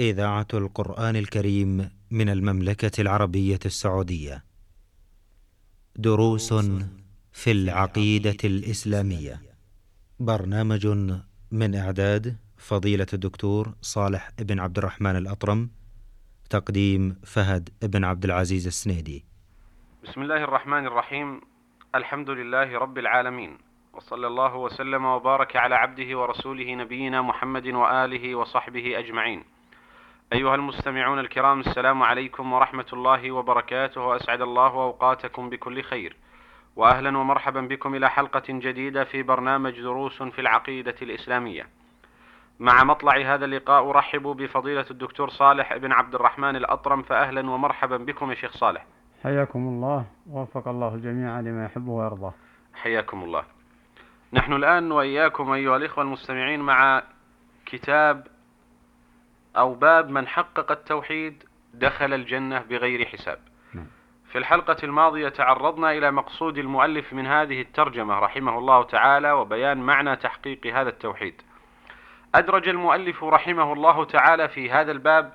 إذاعة القرآن الكريم من المملكة العربية السعودية. دروس في العقيدة الإسلامية. برنامج من إعداد فضيلة الدكتور صالح بن عبد الرحمن الأطرم. تقديم فهد بن عبد العزيز السنيدي. بسم الله الرحمن الرحيم الحمد لله رب العالمين وصلى الله وسلم وبارك على عبده ورسوله نبينا محمد وآله وصحبه أجمعين. أيها المستمعون الكرام السلام عليكم ورحمة الله وبركاته وأسعد الله أوقاتكم بكل خير. واهلا ومرحبا بكم إلى حلقة جديدة في برنامج دروس في العقيدة الإسلامية. مع مطلع هذا اللقاء أرحب بفضيلة الدكتور صالح بن عبد الرحمن الأطرم فاهلا ومرحبا بكم يا شيخ صالح. حياكم الله ووفق الله الجميع لما يحبه ويرضاه حياكم الله. نحن الآن وإياكم أيها الإخوة المستمعين مع كتاب أو باب من حقق التوحيد دخل الجنة بغير حساب. نعم. في الحلقة الماضية تعرضنا إلى مقصود المؤلف من هذه الترجمة رحمه الله تعالى وبيان معنى تحقيق هذا التوحيد. أدرج المؤلف رحمه الله تعالى في هذا الباب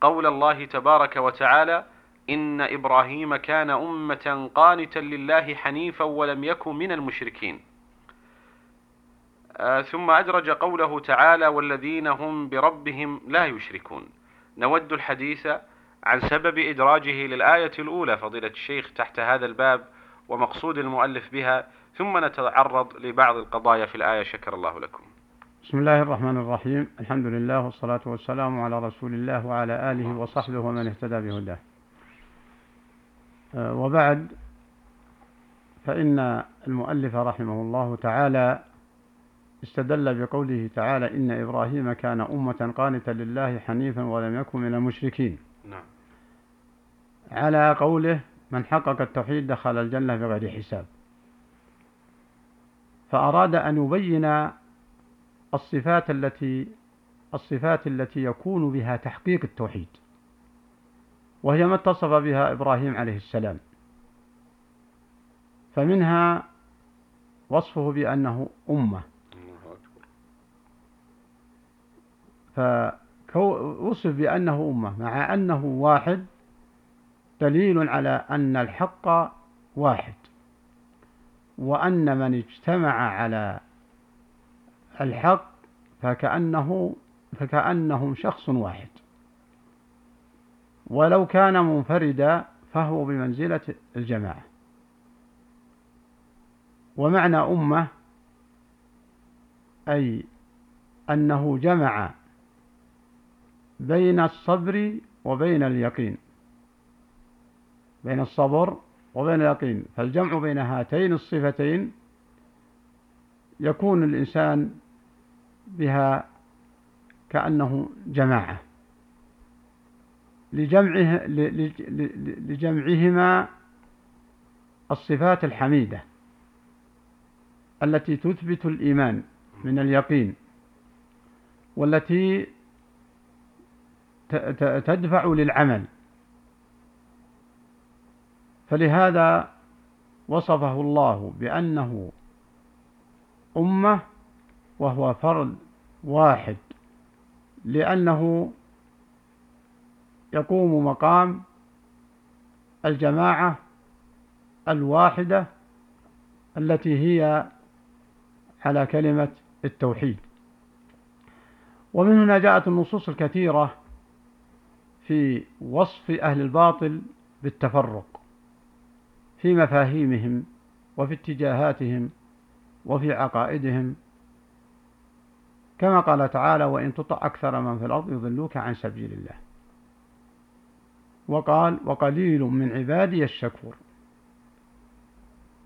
قول الله تبارك وتعالى: إن إبراهيم كان أمة قانتا لله حنيفا ولم يكن من المشركين. آه، ثم أدرج قوله تعالى: والذين هم بربهم لا يشركون. نود الحديث عن سبب إدراجه للآية الأولى فضيلة الشيخ تحت هذا الباب ومقصود المؤلف بها، ثم نتعرض لبعض القضايا في الآية شكر الله لكم. بسم الله الرحمن الرحيم الحمد لله والصلاة والسلام على رسول الله وعلى آله وصحبه ومن اهتدى بهداه آه، وبعد فإن المؤلف رحمه الله تعالى استدل بقوله تعالى إن إبراهيم كان أمة قانتا لله حنيفا ولم يكن من المشركين. نعم. على قوله من حقق التوحيد دخل الجنة بغير حساب. فأراد أن يبين الصفات التي الصفات التي يكون بها تحقيق التوحيد. وهي ما اتصف بها إبراهيم عليه السلام. فمنها وصفه بأنه أمة. فوصف بأنه أمة مع أنه واحد دليل على أن الحق واحد وأن من اجتمع على الحق فكأنه فكأنهم شخص واحد. ولو كان منفردا فهو بمنزلة الجماعة. ومعنى أمة أي أنه جمع بين الصبر وبين اليقين. بين الصبر وبين اليقين. فالجمع بين هاتين الصفتين يكون الإنسان بها كأنه جماعة. لجمعه لجمعهما الصفات الحميدة التي تثبت الإيمان من اليقين والتي تدفع للعمل. فلهذا وصفه الله بأنه أمة وهو فرد واحد لأنه يقوم مقام الجماعة الواحدة التي هي على كلمة التوحيد. ومن هنا جاءت النصوص الكثيرة في وصف أهل الباطل بالتفرق في مفاهيمهم وفي اتجاهاتهم وفي عقائدهم. كما قال تعالى وإن تطع أكثر من في الأرض يضلوك عن سبيل الله. وقال وقليل من عبادي الشكور.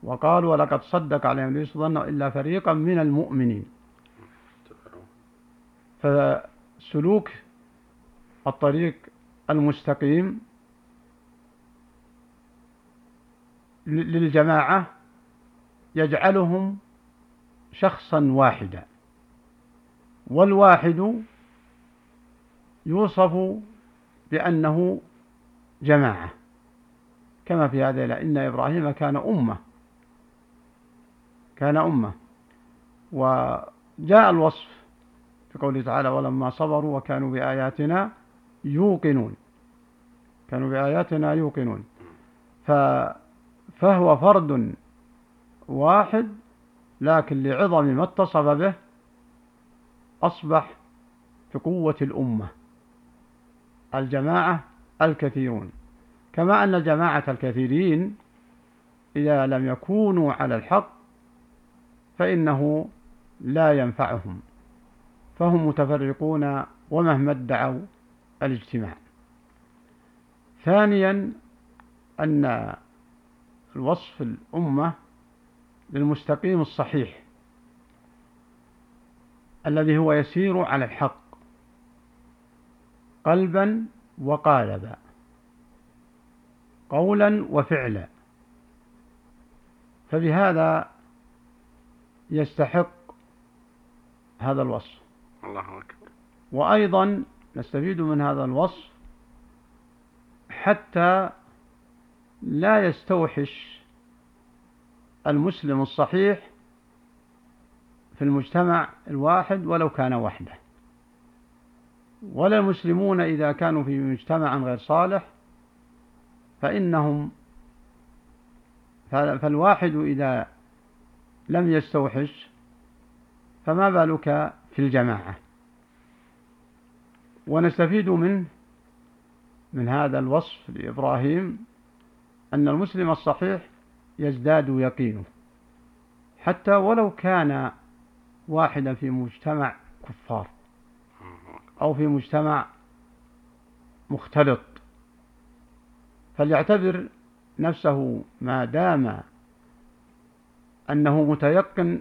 وقال ولقد صدق عليهم ليس ظن إلا فريقا من المؤمنين. فسلوك الطريق المستقيم للجماعة يجعلهم شخصا واحدا والواحد يوصف بأنه جماعة. كما في هذا إن إبراهيم كان أمة كان أمة. وجاء الوصف في قوله تعالى ولما صبروا وكانوا بآياتنا يوقنون. كانوا بآياتنا يوقنون. فهو فرد واحد لكن لعظم ما اتصف به أصبح في قوة الأمة الجماعة الكثيرون. كما أن جماعة الكثيرين إذا لم يكونوا على الحق فإنه لا ينفعهم فهم متفرقون ومهما ادعوا الاجتماع. ثانيا أن الوصف الأمة للمستقيم الصحيح الذي هو يسير على الحق قلبا وقالبا قولا وفعلا. فبهذا يستحق هذا الوصف. الله أكبر. وأيضا نستفيد من هذا الوصف حتى لا يستوحش المسلم الصحيح في المجتمع الواحد ولو كان وحده. ولا المسلمون إذا كانوا في مجتمع غير صالح فإنهم فالواحد إذا لم يستوحش فما بالك في الجماعة؟ ونستفيد منه من هذا الوصف لإبراهيم أن المسلم الصحيح يزداد يقينه. حتى ولو كان واحدا في مجتمع كفار أو في مجتمع مختلط فليعتبر نفسه ما دام أنه متيقن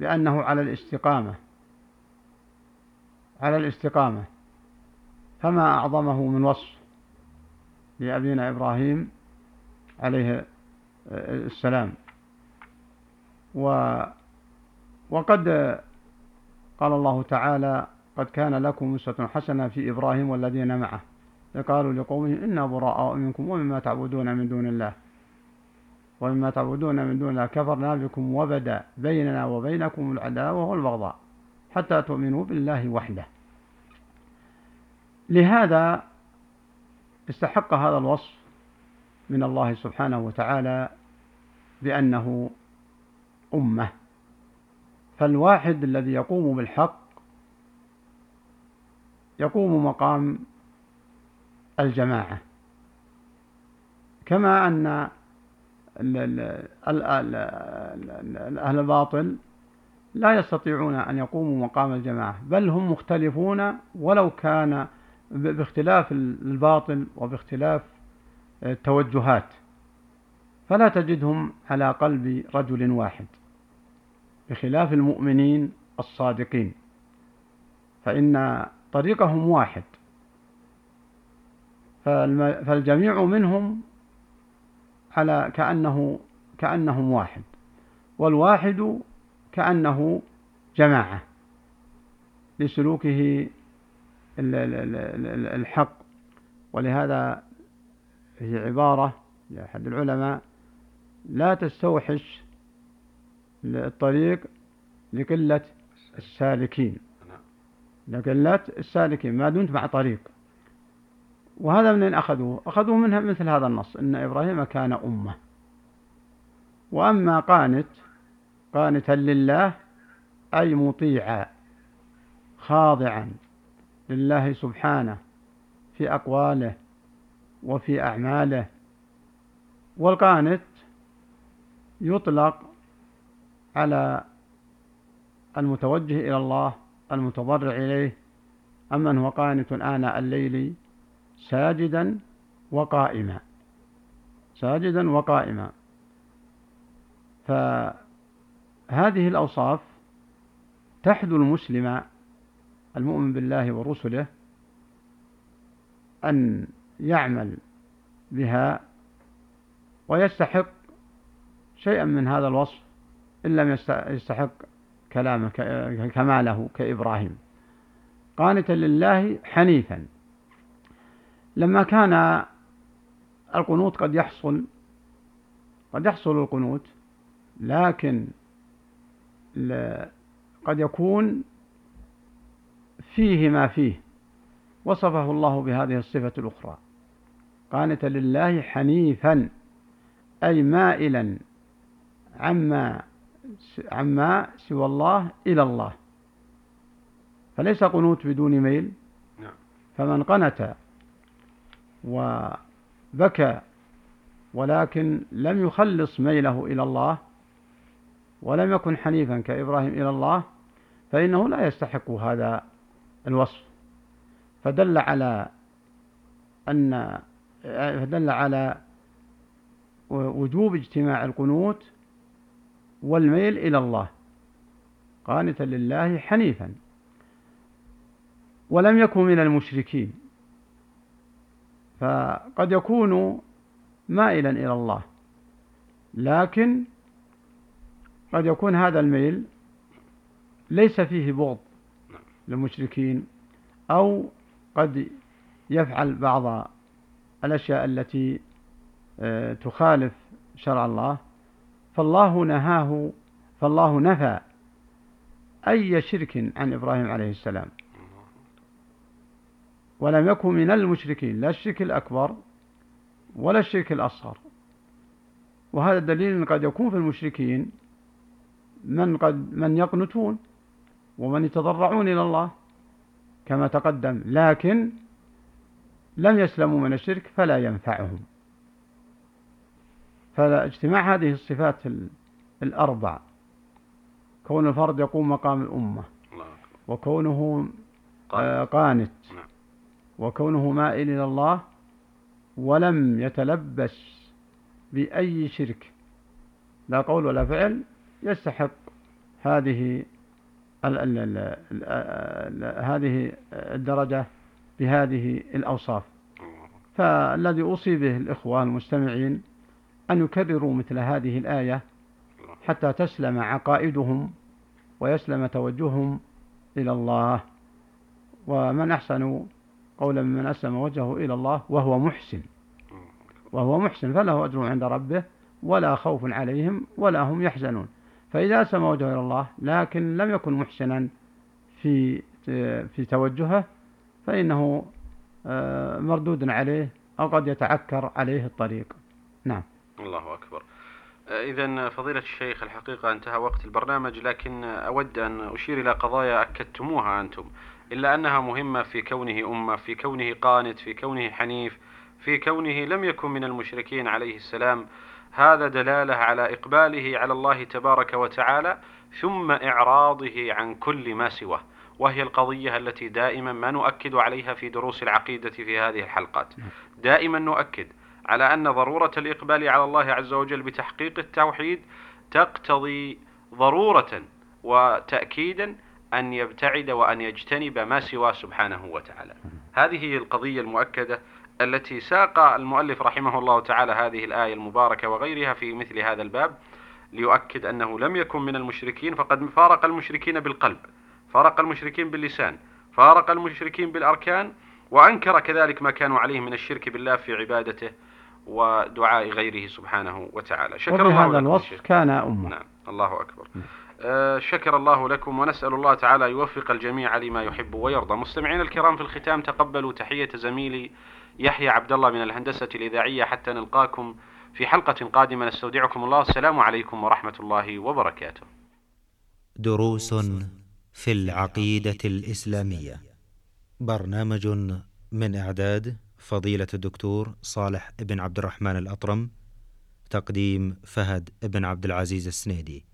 بأنه على الاستقامة. على الاستقامة. فما أعظمه من وصف لأبينا إبراهيم عليه السلام. و وقد قال الله تعالى قد كان لكم أسوة حسنة في إبراهيم والذين معه قالوا لقومهم إنا براء منكم ومما تعبدون من دون الله ومما تعبدون من دون الله كفرنا بكم وبدا بيننا وبينكم العداوة والبغضاء حتى تؤمنوا بالله وحده. لهذا استحق هذا الوصف من الله سبحانه وتعالى بأنه أمة. فالواحد الذي يقوم بالحق يقوم مقام الجماعة. كما أن أهل الباطل لا يستطيعون أن يقوموا مقام الجماعة بل هم مختلفون ولو كان باختلاف الباطل وباختلاف التوجهات. فلا تجدهم على قلب رجل واحد بخلاف المؤمنين الصادقين. فإن طريقهم واحد. فالجميع منهم على كأنه كأنهم واحد. والواحد كأنه جماعة لسلوكه الحق. ولهذا هي عبارة لأحد العلماء لا تستوحش الطريق لقلة السالكين. لقلة السالكين ما دمت مع طريق. وهذا منين أخذوه؟ أخذوه منها مثل هذا النص إن إبراهيم كان أمة. وأما قانت قانتا لله أي مطيعا خاضعا لله سبحانه في أقواله وفي أعماله. والقانت يطلق على المتوجه إلى الله المتضرع إليه أمن هو قانت آناء الليل ساجدا وقائما. ساجدا وقائما. فهذه الأوصاف تحدو المسلم المؤمن بالله ورسله أن يعمل بها ويستحق شيئا من هذا الوصف إن لم يستحق كلامه كماله كإبراهيم. قانتا لله حنيفا. لما كان القنوت قد يحصل قد يحصل القنوت لكن قد يكون فيه ما فيه وصفه الله بهذه الصفة الأخرى. قانتا لله حنيفا أي مائلا عما عما سوى الله إلى الله. فليس قنوت بدون ميل. نعم. فمن قنت وبكى ولكن لم يخلص ميله إلى الله ولم يكن حنيفا كإبراهيم إلى الله فإنه لا يستحق هذا الوصف. فدل على أن فدل على وجوب اجتماع القنوت والميل إلى الله قانتا لله حنيفا. ولم يكن من المشركين فقد يكون مائلا إلى الله. لكن قد يكون هذا الميل ليس فيه بغض للمشركين أو قد يفعل بعض الأشياء التي آه، تخالف شرع الله فالله نهاه فالله نفى أي شرك عن إبراهيم عليه السلام. ولم يكن من المشركين لا الشرك الأكبر ولا الشرك الأصغر. وهذا دليل قد يكون في المشركين من قد من يقنتون ومن يتضرعون إلى الله كما تقدم لكن لم يسلموا من الشرك فلا ينفعهم. فاجتماع هذه الصفات الأربع كون الفرد يقوم مقام الأمة وكونه قانت نعم. وكونه مائل إلى الله ولم يتلبس بأي شرك لا قول ولا فعل يستحق هذه هذه الدرجة بهذه الأوصاف. فالذي أوصي به الإخوة المستمعين أن يكرروا مثل هذه الآية حتى تسلم عقائدهم ويسلم توجههم إلى الله. ومن أحسن قولا ممن أسلم وجهه إلى الله وهو محسن. وهو محسن فله أجر عند ربه ولا خوف عليهم ولا هم يحزنون. فإذا أسلم وجهه إلى الله لكن لم يكن محسنا في في توجهه فإنه آه، مردود عليه أو قد يتعكر عليه الطريق. نعم. الله أكبر. آه، إذا فضيلة الشيخ الحقيقة انتهى وقت البرنامج لكن أود أن أشير إلى قضايا أكدتموها أنتم. إلا أنها مهمة في كونه أمة في كونه قانت في كونه حنيف في كونه لم يكن من المشركين عليه السلام. هذا دلالة على إقباله على الله تبارك وتعالى ثم إعراضه عن كل ما سواه. وهي القضية التي دائما ما نؤكد عليها في دروس العقيدة في هذه الحلقات. دائما نؤكد على أن ضرورة الإقبال على الله عز وجل بتحقيق التوحيد تقتضي ضرورة وتأكيدا أن يبتعد وأن يجتنب ما سواه سبحانه وتعالى. هذه هي القضية المؤكدة التي ساق المؤلف رحمه الله تعالى هذه الآية المباركة وغيرها في مثل هذا الباب ليؤكد أنه لم يكن من المشركين فقد فارق المشركين بالقلب فارق المشركين باللسان فارق المشركين بالأركان وأنكر كذلك ما كانوا عليه من الشرك بالله في عبادته ودعاء غيره سبحانه وتعالى. شكر الله هذا الوصف كان أمة. نعم الله أكبر. آه شكر الله لكم ونسأل الله تعالى يوفق الجميع لما يحب ويرضى. مستمعين الكرام في الختام تقبلوا تحية زميلي يحيى عبد الله من الهندسة الإذاعية حتى نلقاكم في حلقة قادمة. نستودعكم الله. السلام عليكم ورحمة الله وبركاته. دروس في العقيدة الإسلامية. برنامج من إعداد فضيلة الدكتور صالح بن عبد الرحمن الأطرم تقديم فهد بن عبد العزيز السنيدي.